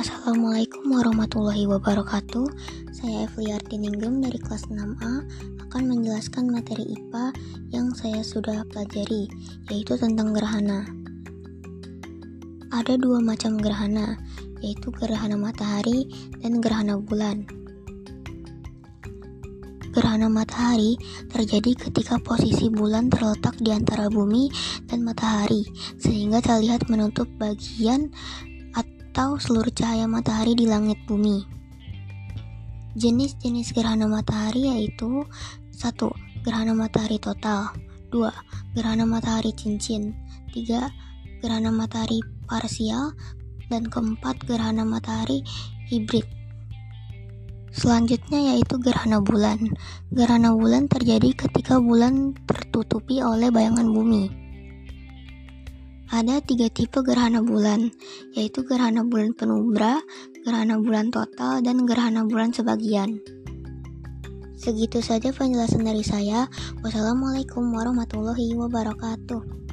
Assalamualaikum warahmatullahi wabarakatuh. Saya Evliarti Ninggem dari kelas 6A akan menjelaskan materi IPA yang saya sudah pelajari yaitu tentang gerhana. Ada dua macam gerhana yaitu gerhana matahari dan gerhana bulan. Gerhana matahari terjadi ketika posisi bulan terletak di antara bumi dan matahari, sehingga terlihat menutup bagian atau seluruh cahaya matahari di langit bumi. Jenis-jenis gerhana matahari yaitu 1. Gerhana matahari total 2. Gerhana matahari cincin 3. Gerhana matahari parsial dan keempat gerhana matahari hibrid. Selanjutnya yaitu gerhana bulan. Gerhana bulan terjadi ketika bulan tertutupi oleh bayangan bumi. Ada tiga tipe gerhana bulan, yaitu gerhana bulan penumbra, gerhana bulan total, dan gerhana bulan sebagian. Segitu saja penjelasan dari saya. Wassalamualaikum warahmatullahi wabarakatuh.